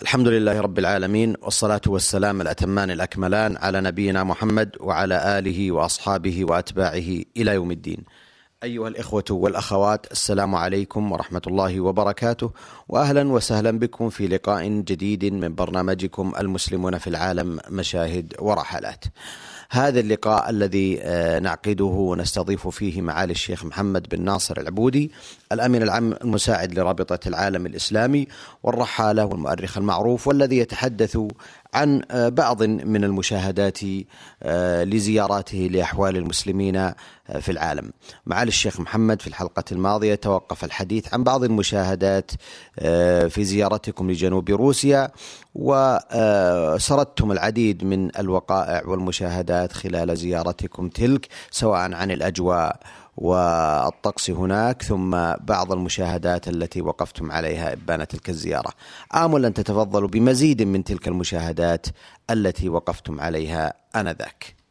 الحمد لله رب العالمين والصلاة والسلام الأتمان الأكملان على نبينا محمد وعلى آله وأصحابه وأتباعه إلى يوم الدين. أيها الإخوة والأخوات السلام عليكم ورحمة الله وبركاته وأهلا وسهلا بكم في لقاء جديد من برنامجكم المسلمون في العالم مشاهد ورحلات. هذا اللقاء الذي آه، نعقده ونستضيف فيه معالي الشيخ محمد بن ناصر العبودي الأمين العام المساعد لرابطة العالم الإسلامي والرحالة والمؤرخ المعروف والذي يتحدث عن آه، بعض من المشاهدات آه، لزياراته لأحوال المسلمين آه، في العالم. معالي الشيخ محمد في الحلقة الماضية توقف الحديث عن بعض المشاهدات في زيارتكم لجنوب روسيا وسردتم العديد من الوقائع والمشاهدات خلال زيارتكم تلك سواء عن الأجواء والطقس هناك ثم بعض المشاهدات التي وقفتم عليها إبان تلك الزيارة. آمل أن تتفضلوا بمزيد من تلك المشاهدات التي وقفتم عليها آنذاك.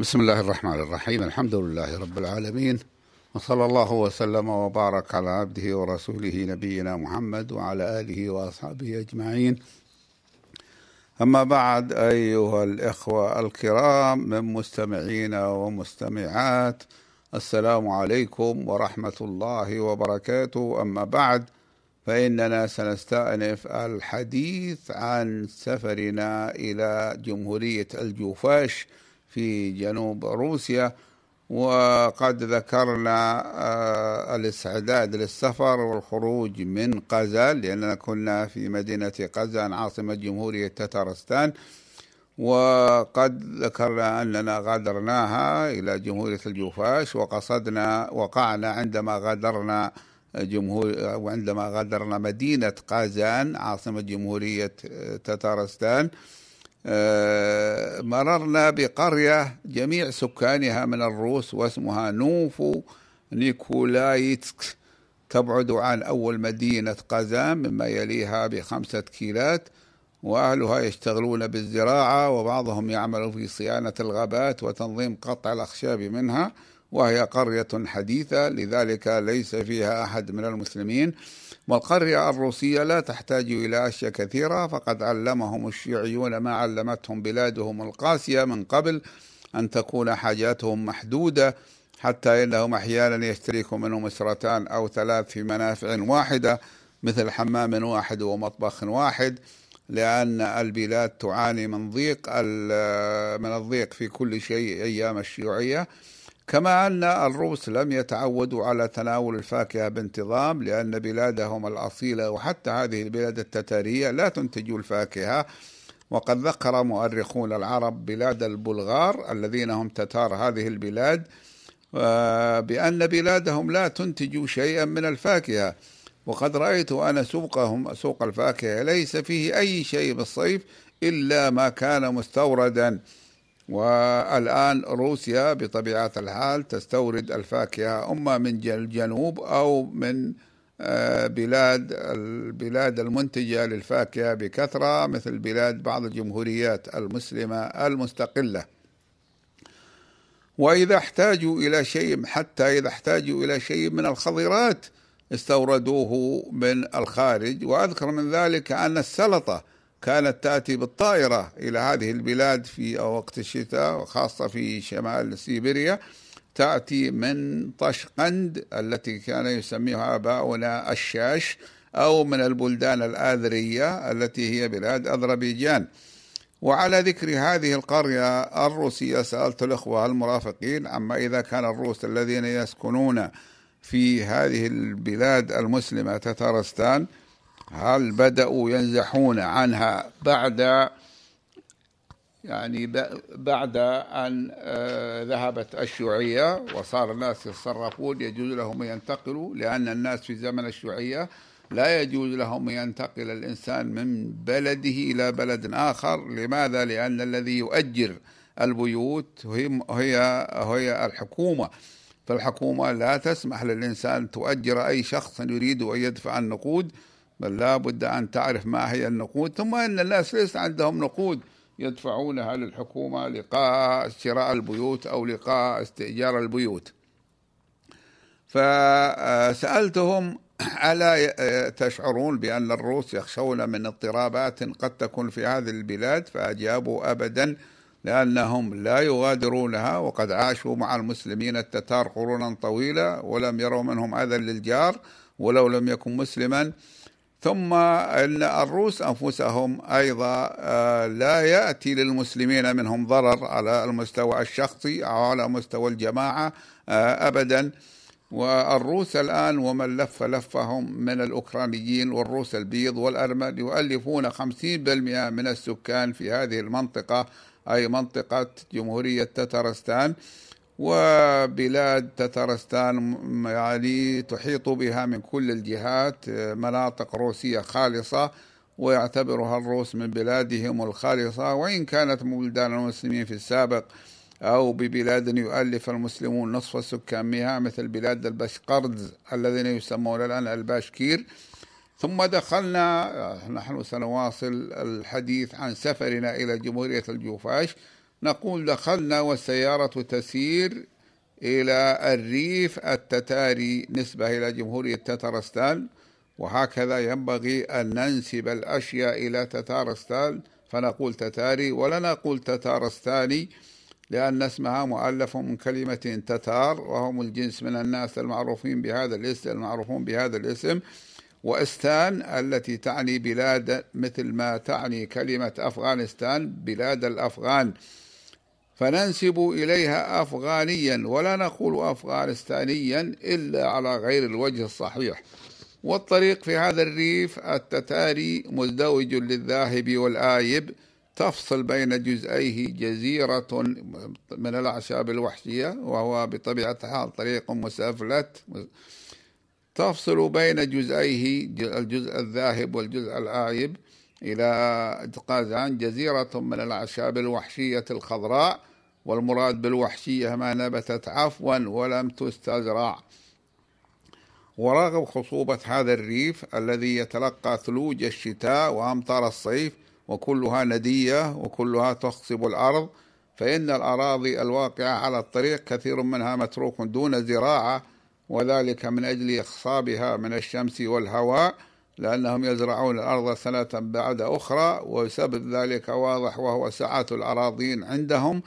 بسم الله الرحمن الرحيم. الحمد لله رب العالمين. وصلى الله وسلم وبارك على عبده ورسوله نبينا محمد وعلى آله وأصحابه أجمعين. أما بعد أيها الإخوة الكرام من مستمعين ومستمعات السلام عليكم ورحمة الله وبركاته. أما بعد فإننا سنستأنف الحديث عن سفرنا إلى جمهورية الجوفاش في جنوب روسيا وقد ذكرنا آه، الاستعداد للسفر والخروج من قزان لأننا كنا في مدينة قزان عاصمة جمهورية تتارستان وقد ذكرنا أننا غادرناها إلى جمهورية الجوفاش وقصدنا وقعنا عندما غادرنا جمهور وعندما غادرنا مدينة قازان عاصمة جمهورية تتارستان مررنا بقرية جميع سكانها من الروس واسمها نوفو نيكولايتسك تبعد عن أول مدينة قازان مما يليها بخمسة كيلات وأهلها يشتغلون بالزراعة وبعضهم يعمل في صيانة الغابات وتنظيم قطع الأخشاب منها وهي قرية حديثة لذلك ليس فيها أحد من المسلمين. والقرية الروسية لا تحتاج إلى أشياء كثيرة فقد علمهم الشيوعيون ما علمتهم بلادهم القاسية من قبل أن تكون حاجاتهم محدودة حتى إنهم أحيانا يشتركوا منهم أسرتان أو ثلاث في منافع واحدة مثل حمام واحد ومطبخ واحد لأن البلاد تعاني من ضيق من الضيق في كل شيء أيام الشيوعية. كما أن الروس لم يتعودوا على تناول الفاكهة بانتظام لأن بلادهم الأصيلة وحتى هذه البلاد التتارية لا تنتج الفاكهة. وقد ذكر مؤرخون العرب بلاد البلغار الذين هم تتار هذه البلاد آه، بأن بلادهم لا تنتج شيئا من الفاكهة. وقد رأيت أنا سوقهم سوق الفاكهة ليس فيه أي شيء بالصيف إلا ما كان مستوردا. والآن روسيا بطبيعة الحال تستورد الفاكهة أما من الجنوب أو من آه، بلاد البلاد المنتجة للفاكهة بكثرة مثل بلاد بعض الجمهوريات المسلمة المستقلة. وإذا احتاجوا إلى شيء حتى إذا احتاجوا إلى شيء من الخضرات استوردوه من الخارج. وأذكر من ذلك أن السلطة كانت تأتي بالطائرة إلى هذه البلاد في وقت الشتاء وخاصة في شمال سيبيريا تأتي من طشقند التي كان يسميها آباؤنا الشاش أو من البلدان الآذرية التي هي بلاد أذربيجان. وعلى ذكر هذه القرية الروسية سألت الأخوة المرافقين عما إذا كان الروس الذين يسكنون في هذه البلاد المسلمة تتارستان هل بدأوا ينزحون عنها بعد يعني بعد أن آه، ذهبت الشيوعية وصار الناس يتصرفون يجوز لهم ينتقلوا؟ لأن الناس في زمن الشيوعية لا يجوز لهم ينتقل الإنسان من بلده إلى بلد آخر. لماذا؟ لأن الذي يؤجر البيوت هي هي الحكومة. فالحكومة لا تسمح للإنسان تؤجر أي شخص يريد أن يدفع النقود. بل لا بد أن تعرف ما هي النقود ثم أن الناس ليس عندهم نقود يدفعونها للحكومة لقاء شراء البيوت أو لقاء استئجار البيوت. فسألتهم ألا تشعرون بأن الروس يخشون من اضطرابات قد تكون في هذه البلاد؟ فأجابوا أبدا لأنهم لا يغادرونها وقد عاشوا مع المسلمين التتار قرونا طويلة ولم يروا منهم أذى للجار ولو لم يكن مسلما. ثم ان الروس أنفسهم أيضا آه، لا يأتي للمسلمين منهم ضرر على المستوى الشخصي أو على مستوى الجماعة آه، ابدا. والروس الآن ومن لف لفهم من الأوكرانيين والروس البيض والأرمن يؤلفون 50% من السكان في هذه المنطقة أي منطقة جمهورية تترستان. وبلاد تترستان يعني تحيط بها من كل الجهات مناطق روسية خالصة ويعتبرها الروس من بلادهم الخالصة. وإن كانت بلدان المسلمين في السابق أو ببلاد يؤلف المسلمون نصف السكان بها مثل بلاد البشقرد الذين يسمون الآن الباشكير. ثم دخلنا نحن سنواصل الحديث عن سفرنا إلى جمهورية الجوفاش نقول دخلنا والسيارة تسير إلى الريف التتاري نسبة إلى جمهورية تترستان وهكذا ينبغي أن ننسب الأشياء إلى تتارستان. فنقول تتاري ولا نقول تتارستاني لأن اسمها مؤلف من كلمة تتار وهم الجنس من الناس المعروفين بهذا الاسم المعروفون بهذا الاسم. وأستان التي تعني بلاد مثل ما تعني كلمة أفغانستان بلاد الأفغان. فننسب إليها أفغانيا ولا نقول أفغانستانيا إلا على غير الوجه الصحيح. والطريق في هذا الريف التتاري مزدوج للذاهب والآيب تفصل بين جزئيه جزيرة من الأعشاب الوحشية وهو بطبيعة الحال طريق مسافلت. تفصل بين جزئيه الجزء الذاهب والجزء الآيب إلى قازان جزيرة من الأعشاب الوحشية الخضراء. والمراد بالوحشية ما نبتت عفوا ولم تستزرع. ورغم خصوبة هذا الريف الذي يتلقى ثلوج الشتاء وأمطار الصيف وكلها ندية وكلها تخصب الأرض فإن الأراضي الواقعة على الطريق كثير منها متروك دون زراعة وذلك من أجل إخصابها من الشمس والهواء لأنهم يزرعون الأرض سنة بعد أخرى وسبب ذلك واضح وهو سعة الأراضين عندهم.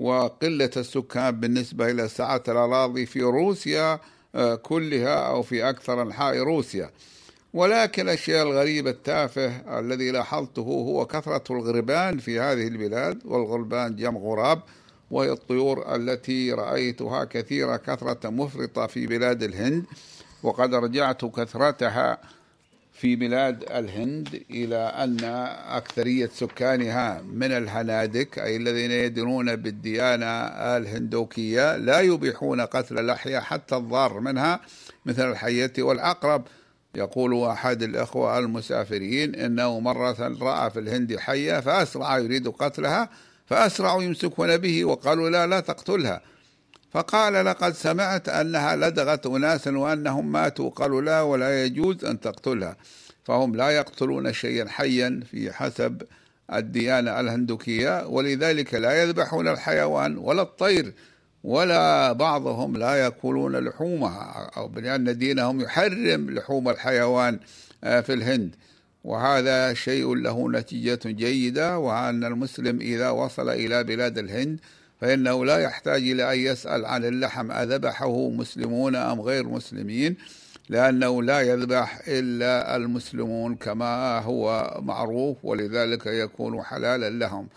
وقلة السكان بالنسبة إلى سعة الأراضي في روسيا آه، كلها أو في أكثر أنحاء روسيا. ولكن الشيء الغريب التافه الذي لاحظته هو كثرة الغربان في هذه البلاد والغربان جمع غراب وهي الطيور التي رأيتها كثيرة كثرة مفرطة في بلاد الهند وقد رجعت كثرتها في بلاد الهند إلى أن أكثرية سكانها من الهنادك أي الذين يدينون بالديانة الهندوكية لا يبيحون قتل الأحياء حتى الضار منها مثل الحية والعقرب يقول أحد الإخوة المسافرين إنه مرة رأى في الهند حية فأسرع يريد قتلها فأسرعوا يمسكون به وقالوا لا لا تقتلها. فقال لقد سمعت أنها لدغت أناسا وأنهم ماتوا قالوا لا ولا يجوز أن تقتلها. فهم لا يقتلون شيئا حيا في حسب الديانة الهندوكية ولذلك لا يذبحون الحيوان ولا الطير ولا بعضهم لا يأكلون لحومها أو لأن دينهم يحرم لحوم الحيوان آه، في الهند. وهذا شيء له نتيجة جيدة وأن المسلم إذا وصل إلى بلاد الهند فإنه لا يحتاج إلى أن يسأل عن اللحم أذبحه مسلمون أم غير مسلمين؟ لأنه لا يذبح إلا المسلمون كما هو معروف ولذلك يكون حلالا لهم.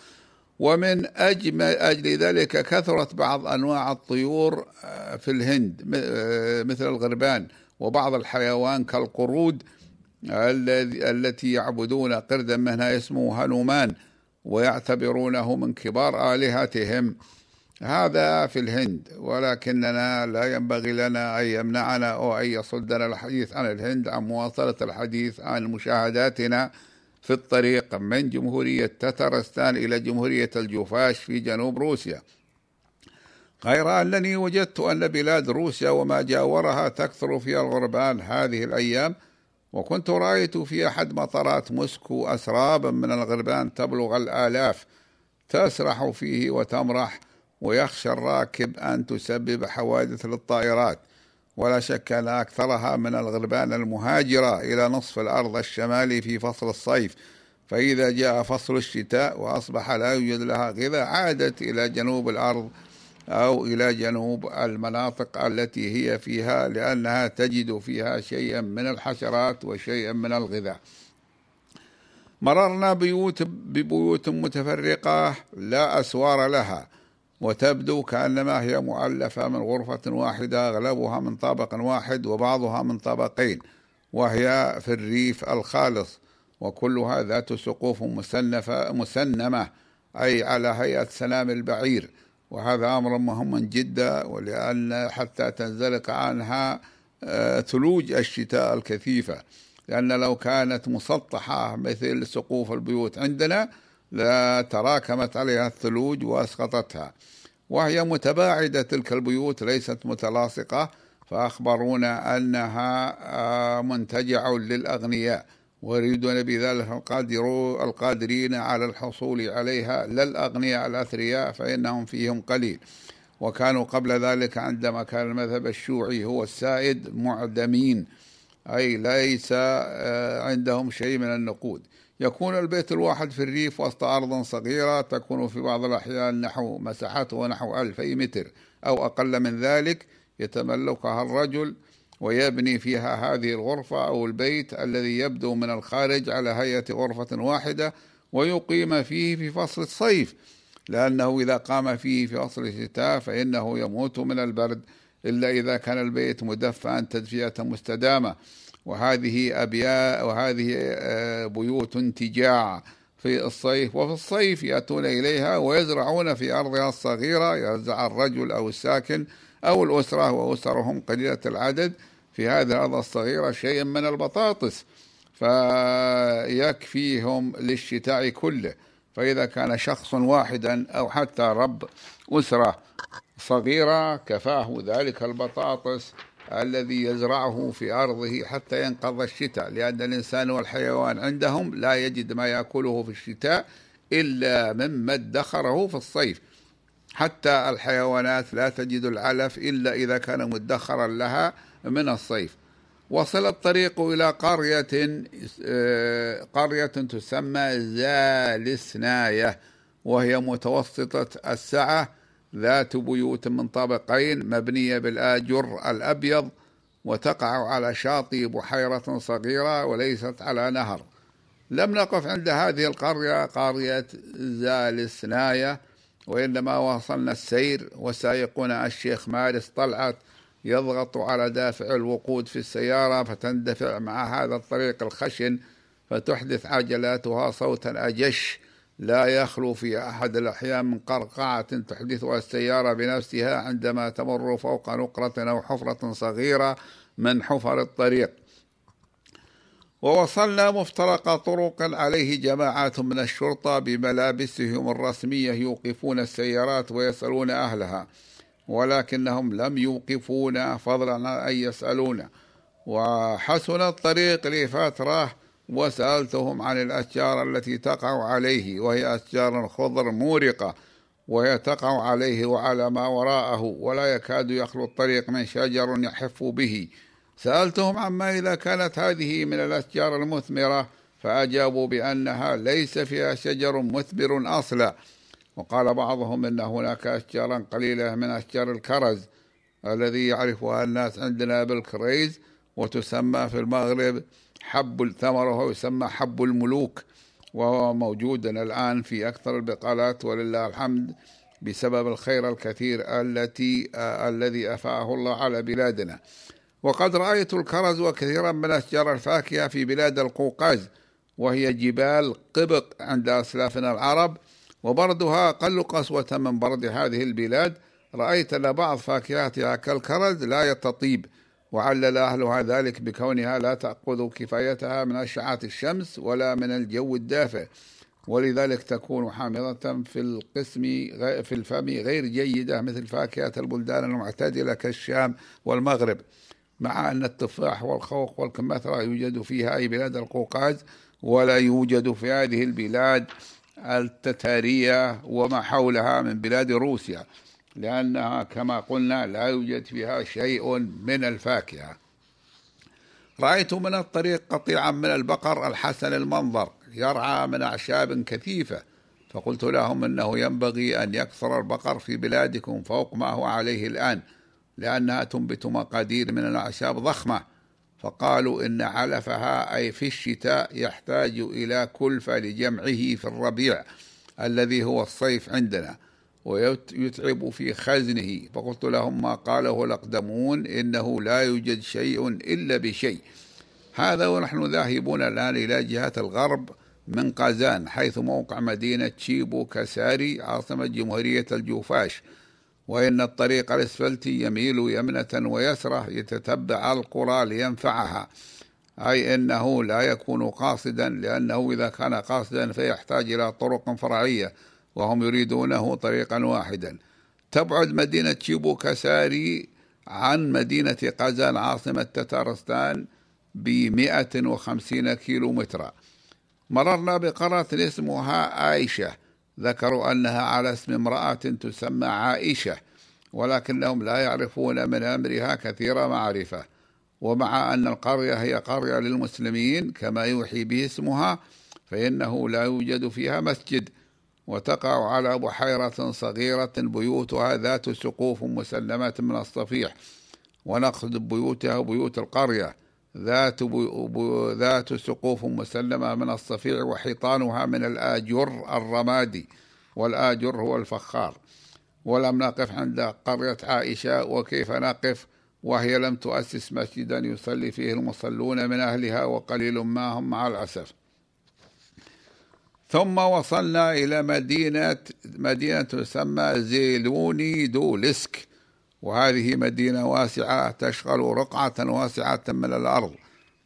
ومن أجل, أجل ذلك كثرت بعض أنواع الطيور آه، في الهند آه، مثل الغربان وبعض الحيوان كالقرود التي يعبدون قردا منها اسمه هنومان ويعتبرونه من كبار آلهتهم. هذا في الهند ولكننا لا ينبغي لنا أن يمنعنا أو أن يصدنا الحديث عن الهند عن مواصلة الحديث عن مشاهداتنا في الطريق من جمهورية تترستان إلى جمهورية الجوفاش في جنوب روسيا. غير أنني وجدت أن بلاد روسيا وما جاورها تكثر فيها الغربان هذه الأيام وكنت رأيت في أحد مطارات موسكو أسرابا من الغربان تبلغ الآلاف تسرح فيه وتمرح ويخشى الراكب أن تسبب حوادث للطائرات ولا شك أن أكثرها من الغربان المهاجرة إلى نصف الأرض الشمالي في فصل الصيف. فإذا جاء فصل الشتاء وأصبح لا يوجد لها غذاء عادت إلى جنوب الأرض أو إلى جنوب المناطق التي هي فيها لأنها تجد فيها شيئا من الحشرات وشيئا من الغذاء. مررنا بيوت ببيوت متفرقة لا أسوار لها. وتبدو كأنما هي مؤلفة من غرفة واحدة أغلبها من طابق واحد وبعضها من طابقين وهي في الريف الخالص. وكلها ذات سقوف مسنفة مسنمة أي على هيئة سنام البعير. وهذا أمر مهم جدا ولأن حتى تنزلق عنها آه، ثلوج الشتاء الكثيفة. لأن لو كانت مسطحة مثل سقوف البيوت عندنا تراكمت عليها الثلوج وأسقطتها. وهي متباعدة تلك البيوت ليست متلاصقة فأخبرونا أنها آه، منتجع للأغنياء ويريدون بذلك القادرين على الحصول عليها. لا الأغنياء الأثرياء فإنهم فيهم قليل. وكانوا قبل ذلك عندما كان المذهب الشيوعي هو السائد معدمين. أي ليس آه، عندهم شيء من النقود. يكون البيت الواحد في الريف وسط أرض صغيرة تكون في بعض الأحيان نحو مساحته نحو ألفي متر أو أقل من ذلك يتملكها الرجل ويبني فيها هذه الغرفة أو البيت الذي يبدو من الخارج على هيئة غرفة واحدة ويقيم فيه في فصل الصيف. لأنه إذا قام فيه في فصل الشتاء فإنه يموت من البرد إلا إذا كان البيت مدفئا تدفئة مستدامة. وهذه أبياء وهذه آه، بيوت انتجاع في الصيف وفي الصيف يأتون إليها ويزرعون في أرضها الصغيرة يزرع الرجل أو الساكن أو الأسرة وأسرهم قليلة العدد في هذه الأرض الصغيرة شيء من البطاطس فيكفيهم للشتاء كله. فإذا كان شخص واحدا أو حتى رب أسرة صغيرة كفاه ذلك البطاطس الذي يزرعه في أرضه حتى ينقض الشتاء لأن الإنسان والحيوان عندهم لا يجد ما يأكله في الشتاء إلا مما ادخره في الصيف. حتى الحيوانات لا تجد العلف إلا إذا كان مدخرا لها من الصيف. وصل الطريق إلى قرية آه، قرية تسمى زالسناية وهي متوسطة السعة ذات بيوت من طابقين مبنية بالآجر الأبيض وتقع على شاطئ بحيرة صغيرة وليست على نهر. لم نقف عند هذه القرية قرية زالسناية وإنما واصلنا السير وسائقنا الشيخ مارس طلعت يضغط على دافع الوقود في السيارة فتندفع مع هذا الطريق الخشن فتحدث عجلاتها صوتا أجش. لا يخلو في أحد الأحيان من قرقعة تحدثها السيارة بنفسها عندما تمر فوق نقرة أو حفرة صغيرة من حفر الطريق. ووصلنا مفترق طرق عليه جماعات من الشرطة بملابسهم الرسمية يوقفون السيارات ويسألون أهلها ولكنهم لم يوقفونا فضلا عن أن يسألونا وحسن الطريق لفترة وسألتهم عن الأشجار التي تقع عليه وهي أشجار خضر مورقة وهي تقع عليه وعلى ما وراءه ولا يكاد يخلو الطريق من شجر يحف به. سألتهم عما إذا كانت هذه من الأشجار المثمرة فأجابوا بأنها ليس فيها شجر مثمر أصلا. وقال بعضهم إن هناك أشجارا قليلة من أشجار الكرز الذي يعرفها الناس عندنا بالكريز وتسمى في المغرب حب ثمره يسمى حب الملوك وهو موجود الآن في أكثر البقالات ولله الحمد بسبب الخير الكثير التي آه الذي أفاءه الله على بلادنا. وقد رأيت الكرز وكثيرا من أشجار الفاكهة في بلاد القوقاز وهي جبال قبق عند أسلافنا العرب وبردها أقل قسوة من برد هذه البلاد. رأيت أن بعض فاكهاتها كالكرز لا يتطيب. وعلل أهلها ذلك بكونها لا تأخذ كفايتها من أشعة الشمس ولا من الجو الدافئ. ولذلك تكون حامضة في القسم في الفم غير جيدة مثل فاكهة البلدان المعتدلة كالشام والمغرب مع أن التفاح والخوخ والكمثرى يوجد فيها أي بلاد القوقاز ولا يوجد في هذه البلاد التتارية وما حولها من بلاد روسيا. لأنها كما قلنا لا يوجد فيها شيء من الفاكهة. رأيت من الطريق قطيعا من البقر الحسن المنظر يرعى من أعشاب كثيفة. فقلت لهم إنه ينبغي أن يكثر البقر في بلادكم فوق ما هو عليه الآن لأنها تنبت مقادير من الأعشاب ضخمة. فقالوا إن علفها أي في الشتاء يحتاج إلى كلفة لجمعه في الربيع الذي هو الصيف عندنا. ويتعب في خزنه. فقلت لهم ما قاله الأقدمون إنه لا يوجد شيء إلا بشيء. هذا ونحن ذاهبون الآن إلى جهة الغرب من قازان حيث موقع مدينة شيبو كساري عاصمة جمهورية الجوفاش. وإن الطريق الإسفلتي يميل يمنة ويسرة يتتبع القرى لينفعها. أي أنه لا يكون قاصدا لأنه إذا كان قاصدا فيحتاج إلى طرق فرعية. وهم يريدونه طريقا واحدا. تبعد مدينة شيبو كساري عن مدينة قزان عاصمة تتارستان بمئة وخمسين كيلو مترا مررنا بقرية اسمها عائشة. ذكروا أنها على اسم امرأة تسمى عائشة ولكنهم لا يعرفون من أمرها كثير معرفة. ومع أن القرية هي قرية للمسلمين كما يوحي به اسمها فإنه لا يوجد فيها مسجد. وتقع على بحيرة صغيرة بيوتها ذات سقوف مسلمة من الصفيح ونقصد بيوتها بيوت القرية ذات ذات سقوف مسلمة من الصفيع وحيطانها من الآجر الرمادي والآجر هو الفخار. ولم نقف عند قرية عائشة وكيف نقف؟ وهي لم تؤسس مسجدا يصلي فيه المصلون من أهلها وقليل ما هم مع الأسف. ثم وصلنا إلى مدينة مدينة تسمى زيلوني دولسك وهذه مدينة واسعة تشغل رقعة واسعة من الأرض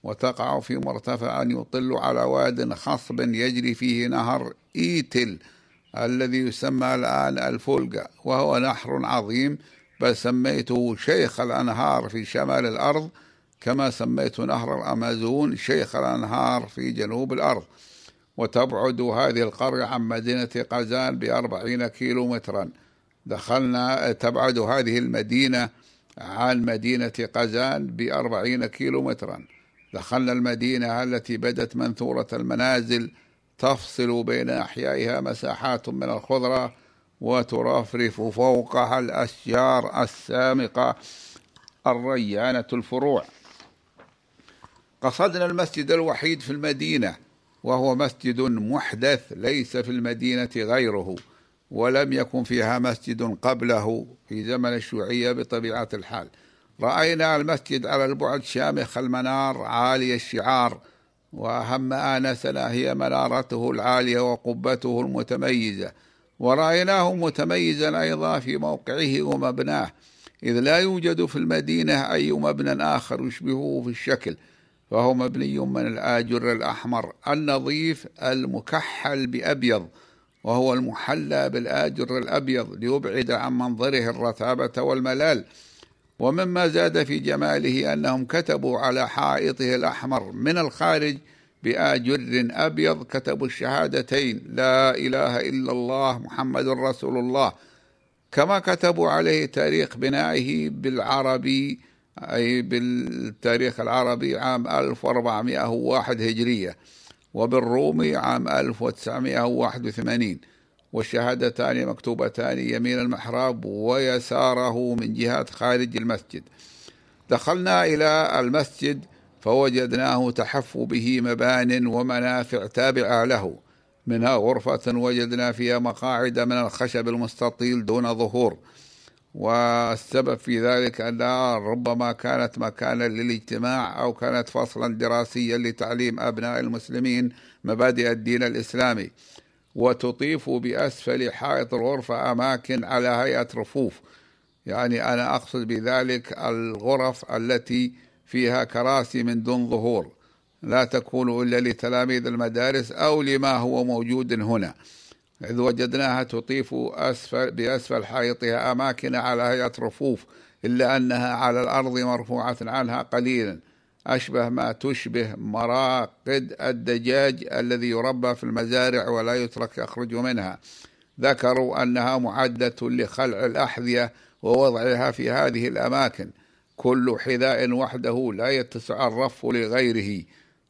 وتقع في مرتفع يطل على واد خصب يجري فيه نهر إيتل الذي يسمى الآن الفولجا وهو نهر عظيم بل سميته شيخ الأنهار في شمال الأرض كما سميت نهر الأمازون شيخ الأنهار في جنوب الأرض. وتبعد هذه القرية عن مدينة قزان بأربعين كيلو مترا دخلنا تبعد هذه المدينة عن مدينة قزان بأربعين كيلو مترا دخلنا المدينة التي بدت منثورة المنازل تفصل بين أحيائها مساحات من الخضرة وترفرف فوقها الأشجار السامقة الريانة الفروع. قصدنا المسجد الوحيد في المدينة. وهو مسجد محدث ليس في المدينة غيره ولم يكن فيها مسجد قبله في زمن الشيوعية بطبيعة الحال. رأينا المسجد على البعد شامخ المنار عالي الشعار وأهم آنسنا هي منارته العالية وقبته المتميزة. ورأيناه متميزا أيضا في موقعه ومبناه إذ لا يوجد في المدينة أي مبنى آخر يشبهه في الشكل. فهو مبني من الآجر الأحمر النظيف المكحل بأبيض وهو المحلى بالآجر الأبيض ليبعد عن منظره الرثابة والملال. ومما زاد في جماله أنهم كتبوا على حائطه الأحمر من الخارج بآجر أبيض كتبوا الشهادتين لا إله إلا الله محمد رسول الله. كما كتبوا عليه تاريخ بنائه بالعربي أي بالتاريخ العربي عام 1401 هجرية وبالرومي عام 1981 والشهادتان مكتوبتان يمين المحراب ويساره من جهة خارج المسجد. دخلنا إلى المسجد فوجدناه تحف به مبان ومنافع تابعة له. منها غرفة وجدنا فيها مقاعد من الخشب المستطيل دون ظهور. والسبب في ذلك أنها ربما كانت مكانا للاجتماع أو كانت فصلا دراسيا لتعليم أبناء المسلمين مبادئ الدين الإسلامي. وتطيف بأسفل حائط الغرفة أماكن على هيئة رفوف. يعني أنا أقصد بذلك الغرف التي فيها كراسي من دون ظهور. لا تكون إلا لتلاميذ المدارس أو لما هو موجود هنا. إذ وجدناها تطيف أسفل بأسفل حائطها أماكن على هيئة رفوف إلا أنها على الأرض مرفوعة عنها قليلا. أشبه ما تشبه مراقد الدجاج الذي يربى في المزارع ولا يترك يخرج منها. ذكروا أنها معدة لخلع الأحذية ووضعها في هذه الأماكن. كل حذاء وحده لا يتسع الرف لغيره.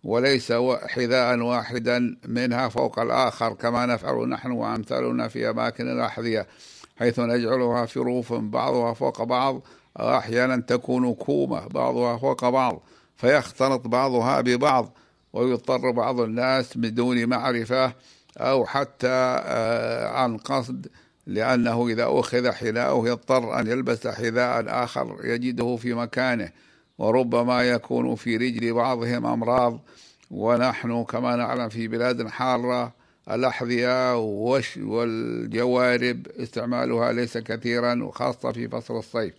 وليس حذاء واحدا منها فوق الآخر كما نفعل نحن وأمثالنا في أماكن الأحذية حيث نجعلها في روف بعضها فوق بعض أحيانا تكون كومة بعضها فوق بعض فيختلط بعضها ببعض ويضطر بعض الناس بدون معرفة أو حتى آه، عن قصد لأنه إذا أخذ حذاؤه يضطر أن يلبس حذاء آخر يجده في مكانه. وربما يكون في رجل بعضهم أمراض ونحن كما نعلم في بلاد حارة الأحذية والجوارب استعمالها ليس كثيرا وخاصة في فصل الصيف.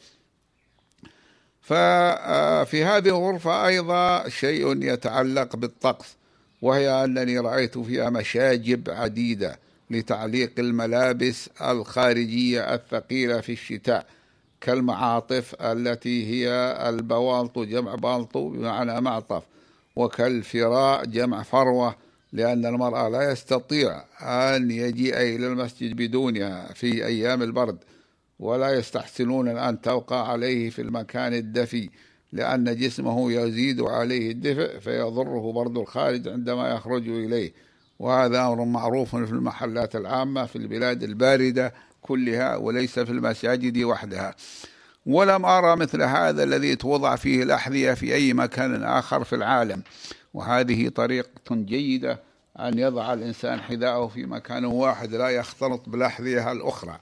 ففي هذه الغرفة أيضا شيء يتعلق بالطقس وهي أنني رأيت فيها مشاجب عديدة لتعليق الملابس الخارجية الثقيلة في الشتاء. كالمعاطف التي هي البوالط جمع بالطو بمعنى معطف وكالفراء جمع فروة لأن المرأة لا يستطيع أن يجيء إلى المسجد بدونها في أيام البرد ولا يستحسنون أن توقع عليه في المكان الدفي لأن جسمه يزيد عليه الدفء فيضره برد الخارج عندما يخرج إليه. وهذا أمر معروف في المحلات العامة في البلاد الباردة كلها وليس في المساجد وحدها. ولم أرى مثل هذا الذي توضع فيه الأحذية في أي مكان آخر في العالم. وهذه طريقة جيدة أن يضع الإنسان حذاءه في مكان واحد لا يختلط بالأحذية الأخرى.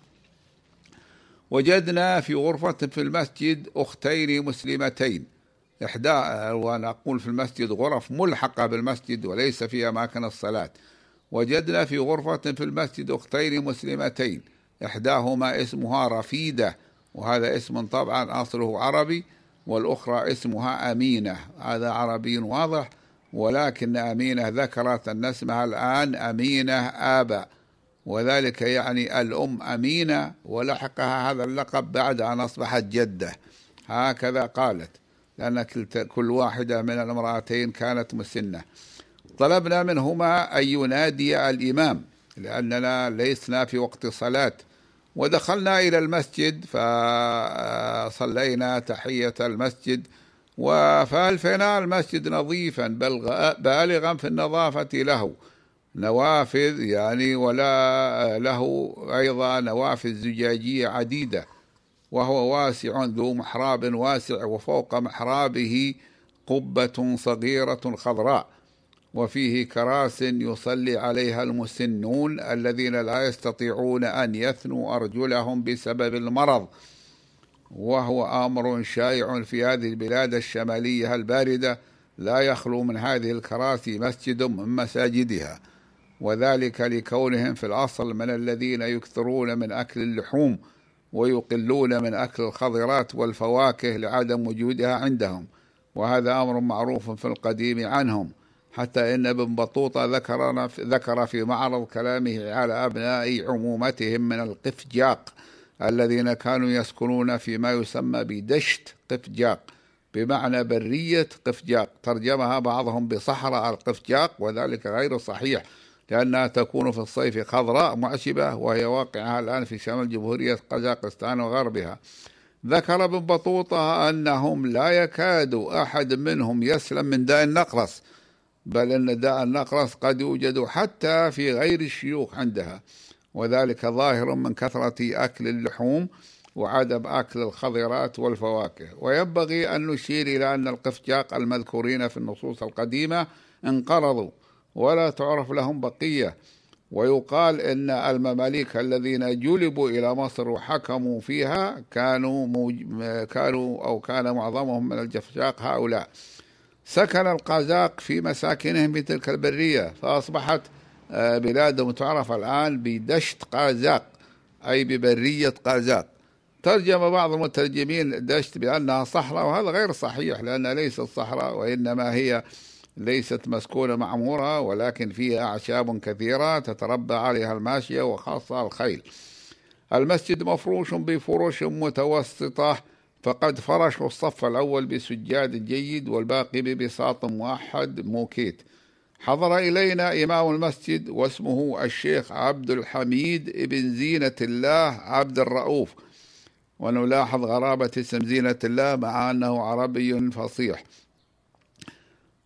وجدنا في غرفة في المسجد أختين مسلمتين. إحدى وأنا أقول في المسجد غرف ملحقة بالمسجد وليس في أماكن الصلاة. وجدنا في غرفة في المسجد أختين مسلمتين. إحداهما اسمها رفيدة وهذا اسم طبعا أصله عربي والأخرى اسمها أمينة. هذا عربي واضح ولكن أمينة ذكرت أن اسمها الآن أمينة آبا وذلك يعني الأم أمينة ولحقها هذا اللقب بعد أن أصبحت جدة. هكذا قالت لأن كل واحدة من المرأتين كانت مسنة. طلبنا منهما أن ينادي الإمام. لأننا لسنا في وقت صلاة. ودخلنا إلى المسجد فصلينا تحية المسجد فألفينا المسجد نظيفا بل بالغا في النظافة له. نوافذ يعني ولا له أيضا نوافذ زجاجية عديدة وهو واسع ذو محراب واسع وفوق محرابه قبة صغيرة خضراء. وفيه كراس يصلي عليها المسنون الذين لا يستطيعون أن يثنوا أرجلهم بسبب المرض. وهو أمر شائع في هذه البلاد الشمالية الباردة لا يخلو من هذه الكراسي مسجد من مساجدها. وذلك لكونهم في الأصل من الذين يكثرون من أكل اللحوم ويقلون من أكل الخضرات والفواكه لعدم وجودها عندهم. وهذا أمر معروف في القديم عنهم. حتى إن ابن بطوطة ذكر ذكر في معرض كلامه على أبناء عمومتهم من القفجاق الذين كانوا يسكنون فيما يسمى بدشت قفجاق بمعنى برية قفجاق. ترجمها بعضهم بصحراء القفجاق وذلك غير صحيح لأنها تكون في الصيف خضراء معشبة وهي واقعة الآن في شمال جمهورية قزاقستان وغربها. ذكر ابن بطوطة أنهم لا يكاد أحد منهم يسلم من داء النقرس بل أن داء النقرس قد يوجد حتى في غير الشيوخ عندها. وذلك ظاهر من كثرة أكل اللحوم وعدم أكل الخضرات والفواكه. وينبغي أن نشير إلى أن القفجاق المذكورين في النصوص القديمة انقرضوا ولا تعرف لهم بقية. ويقال إن المماليك الذين جلبوا إلى مصر وحكموا فيها كانوا موج... كانوا أو كان معظمهم من الجفشاق هؤلاء. سكن القازاق في مساكنهم في تلك البرية فأصبحت آه، بلادهم تعرف الآن بدشت قازاق أي ببرية قازاق ترجم بعض المترجمين دشت بأنها صحراء وهذا غير صحيح لأنها ليست صحراء وإنما هي ليست مسكونة معمورة ولكن فيها أعشاب كثيرة تتربى عليها الماشية وخاصة الخيل. المسجد مفروش بفرش متوسطة فقد فرشوا الصف الأول بسجاد جيد والباقي ببساط موحد موكيت. حضر إلينا إمام المسجد واسمه الشيخ عبد الحميد ابن زينة الله عبد الرؤوف. ونلاحظ غرابة اسم زينة الله مع أنه عربي فصيح.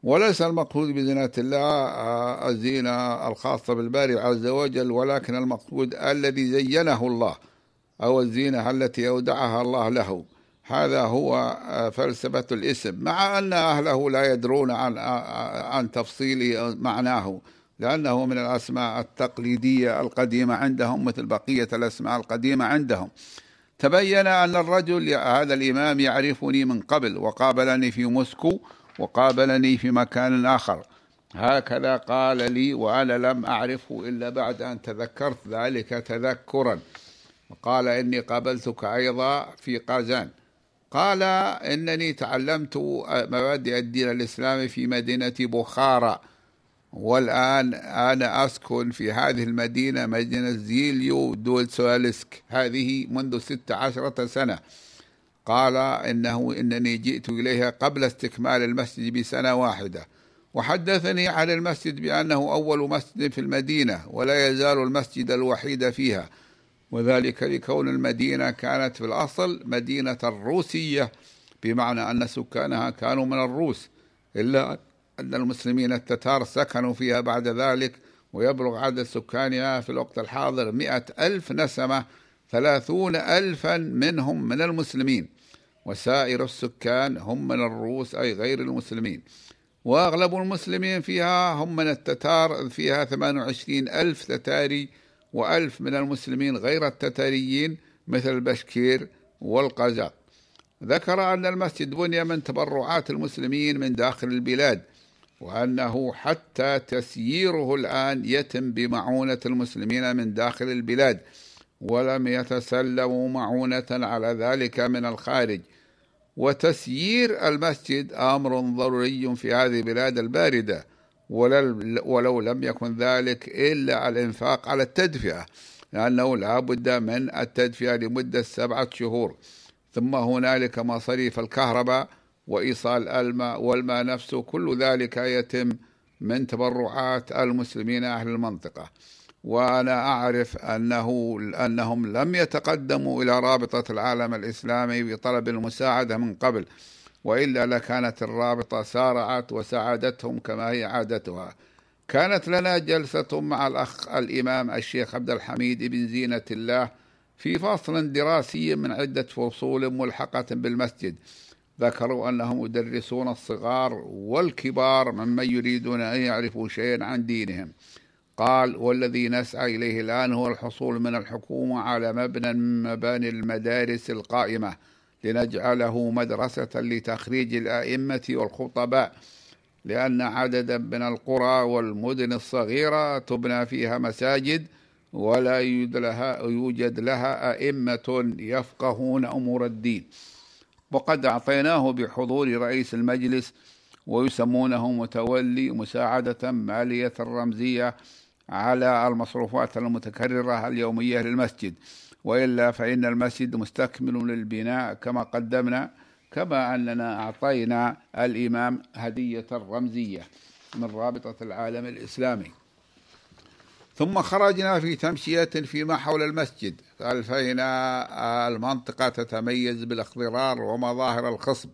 وليس المقصود بزينة الله آه، الزينة الخاصة بالباري عز وجل ولكن المقصود الذي زينه الله أو الزينة التي أودعها الله له. هذا هو آه، فلسفة الاسم مع أن أهله لا يدرون عن آه، عن تفصيل معناه لأنه من الأسماء التقليدية القديمة عندهم مثل بقية الأسماء القديمة عندهم. تبين أن الرجل هذا الإمام يعرفني من قبل وقابلني في موسكو وقابلني في مكان آخر. هكذا قال لي وأنا لم أعرفه إلا بعد أن تذكرت ذلك تذكرا. وقال إني قابلتك أيضا في قازان. قال إنني تعلمت مبادئ الدين الإسلامي في مدينة بخارى والآن أنا أسكن في هذه المدينة مدينة زيليو دول سوالسك هذه منذ ست عشرة سنة. قال إنه إنني جئت إليها قبل استكمال المسجد بسنة واحدة. وحدثني عن المسجد بأنه أول مسجد في المدينة ولا يزال المسجد الوحيد فيها. وذلك لكون المدينة كانت في الأصل مدينة روسية بمعنى أن سكانها كانوا من الروس إلا أن المسلمين التتار سكنوا فيها بعد ذلك ويبلغ عدد سكانها في الوقت الحاضر مئة ألف نسمة ثلاثون ألفا منهم من المسلمين وسائر السكان هم من الروس أي غير المسلمين. وأغلب المسلمين فيها هم من التتار فيها 28 ألف تتاري وألف من المسلمين غير التتاريين مثل البشكير والقزاق. ذكر أن المسجد بني من تبرعات المسلمين من داخل البلاد وأنه حتى تسييره الآن يتم بمعونة المسلمين من داخل البلاد ولم يتسلموا معونة على ذلك من الخارج. وتسيير المسجد أمر ضروري في هذه البلاد الباردة. ولو لم يكن ذلك إلا الإنفاق على التدفئة لأنه لا بد من التدفئة لمدة سبعة شهور. ثم هنالك مصاريف الكهرباء وإيصال الماء والماء نفسه كل ذلك يتم من تبرعات المسلمين أهل المنطقة. وأنا أعرف أنه أنهم لم يتقدموا إلى رابطة العالم الإسلامي بطلب المساعدة من قبل. وإلا لكانت الرابطة سارعت وساعدتهم كما هي عادتها. كانت لنا جلسة مع الأخ الإمام الشيخ عبد الحميد بن زينة الله في فصل دراسي من عدة فصول ملحقة بالمسجد. ذكروا أنهم يدرسون الصغار والكبار ممن يريدون أن يعرفوا شيئا عن دينهم. قال والذي نسعى إليه الآن هو الحصول من الحكومة على مبنى من مباني المدارس القائمة لنجعله مدرسة لتخريج الأئمة والخطباء لأن عددا من القرى والمدن الصغيرة تبنى فيها مساجد ولا يوجد لها, أئمة يفقهون أمور الدين. وقد أعطيناه بحضور رئيس المجلس ويسمونه متولي مساعدة مالية رمزية على المصروفات المتكررة اليومية للمسجد. وإلا فإن المسجد مستكمل للبناء كما قدمنا كما أننا أعطينا الإمام هدية رمزية من رابطة العالم الإسلامي. ثم خرجنا في تمشية فيما حول المسجد. فألفينا المنطقة تتميز بالاخضرار ومظاهر الخصب.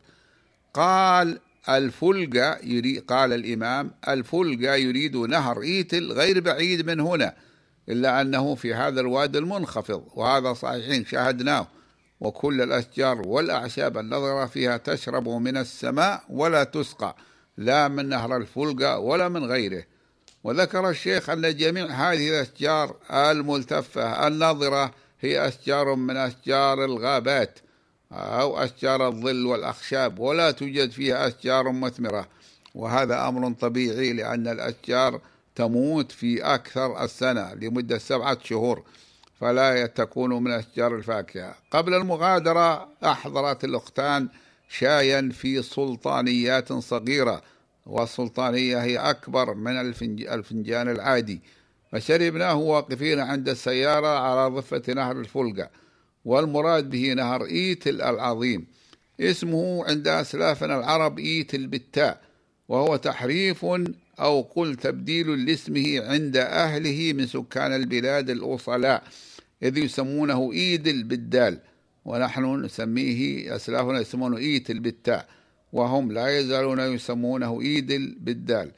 قال الفلقة يريد قال الإمام الفلقة يريد نهر إيتل غير بعيد من هنا إلا أنه في هذا الوادي المنخفض وهذا صحيحين شاهدناه. وكل الأشجار والأعشاب النظرة فيها تشرب من السماء ولا تسقى لا من نهر الفلقة ولا من غيره. وذكر الشيخ أن جميع هذه الأشجار الملتفة الناظرة هي أشجار من أشجار الغابات. أو أشجار الظل والأخشاب ولا توجد فيها أشجار مثمرة. وهذا أمر طبيعي لأن الأشجار تموت في أكثر السنة لمدة سبعة شهور فلا تكون من أشجار الفاكهة. قبل المغادرة أحضرت الأختان شايا في سلطانيات صغيرة والسلطانية هي أكبر من الفنجان العادي. فشربناه واقفين عند السيارة على ضفة نهر الفلقة. والمراد به نهر إيتل العظيم. اسمه عند أسلافنا العرب إيتل بالتاء وهو تحريف أو قل تبديل لاسمه عند أهله من سكان البلاد الأصلاء إذ يسمونه إيدل بالدال ونحن نسميه أسلافنا يسمونه إيتل بالتاء وهم لا يزالون يسمونه إيدل بالدال.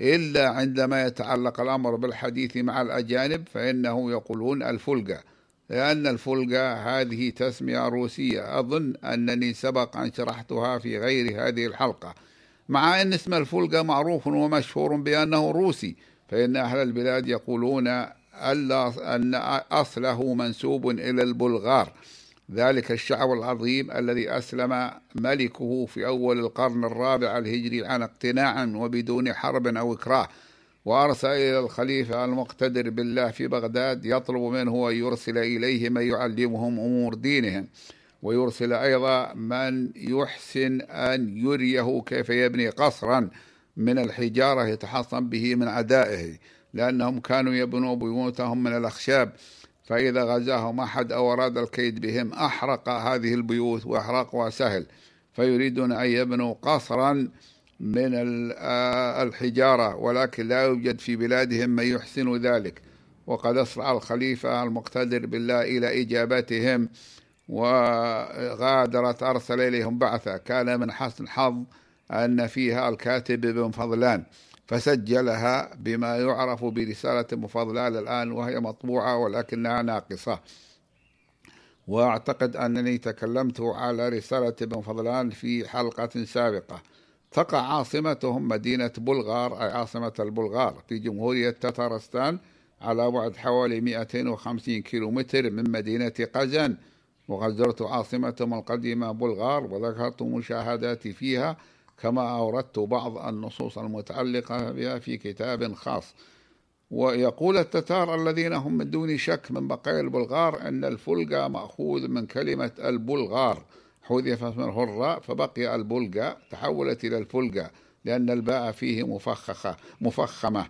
إلا عندما يتعلق الأمر بالحديث مع الأجانب فإنه يقولون الفولغا. لأن الفلقة هذه تسمية روسية. أظن أنني سبق أن شرحتها في غير هذه الحلقة. مع أن اسم الفلقة معروف ومشهور بأنه روسي فإن أهل البلاد يقولون أن أصله منسوب إلى البلغار. ذلك الشعب العظيم الذي أسلم ملكه في أول القرن الرابع الهجري عن اقتناع وبدون حرب أو إكراه. وأرسل إلى الخليفة المقتدر بالله في بغداد يطلب منه أن يرسل إليه من يعلمهم أمور دينهم ويرسل أيضا من يحسن أن يريه كيف يبني قصرا من الحجارة يتحصن به من عدائه لأنهم كانوا يبنوا بيوتهم من الأخشاب. فإذا غزاهم أحد أو أراد الكيد بهم أحرق هذه البيوت وإحراقها سهل. فيريدون أن يبنوا قصرا من الحجارة ولكن لا يوجد في بلادهم من يحسن ذلك. وقد أسرع الخليفة المقتدر بالله إلى إجابتهم وغادرت أرسل إليهم بعثة. كان من حسن حظ أن فيها الكاتب ابن فضلان فسجلها بما يعرف برسالة مفضلة الآن وهي مطبوعة ولكنها ناقصة. وأعتقد أنني تكلمت على رسالة ابن فضلان في حلقة سابقة. تقع عاصمتهم مدينة بلغار أي عاصمة البلغار في جمهورية تتارستان على بعد حوالي 250 كيلومتر من مدينة قزان وقد زرت عاصمتهم القديمة بلغار وذكرت مشاهداتي فيها كما أوردت بعض النصوص المتعلقة بها في كتاب خاص. ويقول التتار الذين هم من دون شك من بقايا البلغار أن الفلقة مأخوذ من كلمة البلغار. حذفت منه الراء فبقي البلقة تحولت إلى الفلقة لأن الباء فيه مفخخة مفخمة.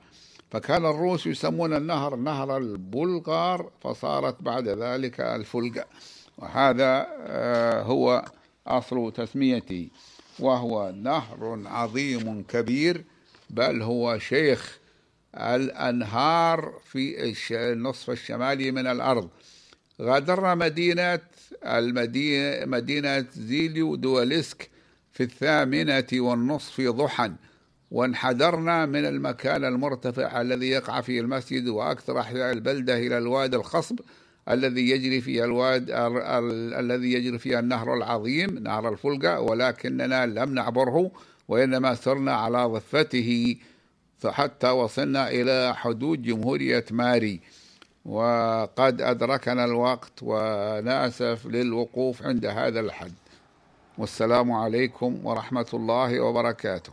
فكان الروس يسمون النهر نهر البلغار فصارت بعد ذلك الفلقة وهذا آه، هو أصل تسميتي. وهو نهر عظيم كبير بل هو شيخ الأنهار في النصف الشمالي من الأرض. غادرنا مدينة المدينة مدينة زيليو دوليسك في الثامنة والنصف ضحى وانحدرنا من المكان المرتفع الذي يقع فيه المسجد وأكثر أحياء البلدة إلى الواد الخصب الذي يجري فيها الواد ال ال الذي يجري فيها النهر العظيم نهر الفلقة ولكننا لم نعبره وإنما سرنا على ضفته فحتى وصلنا إلى حدود جمهورية ماري. وقد أدركنا الوقت ونأسف للوقوف عند هذا الحد. والسلام عليكم ورحمة الله وبركاته.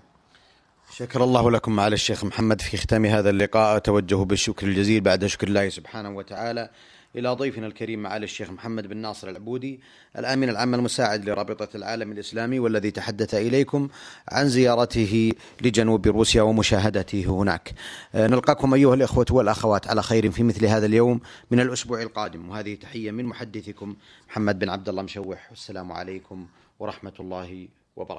شكر الله لكم معالي الشيخ محمد في ختام هذا اللقاء. أتوجه بالشكر الجزيل بعد شكر الله سبحانه وتعالى. إلى ضيفنا الكريم معالي الشيخ محمد بن ناصر العبودي الأمين العام المساعد لرابطة العالم الإسلامي والذي تحدث إليكم عن زيارته لجنوب روسيا ومشاهدته هناك. آه، نلقاكم أيها الإخوة والأخوات على خير في مثل هذا اليوم من الأسبوع القادم. وهذه تحية من محدثكم محمد بن عبد الله مشوح. والسلام عليكم ورحمة الله وبركاته.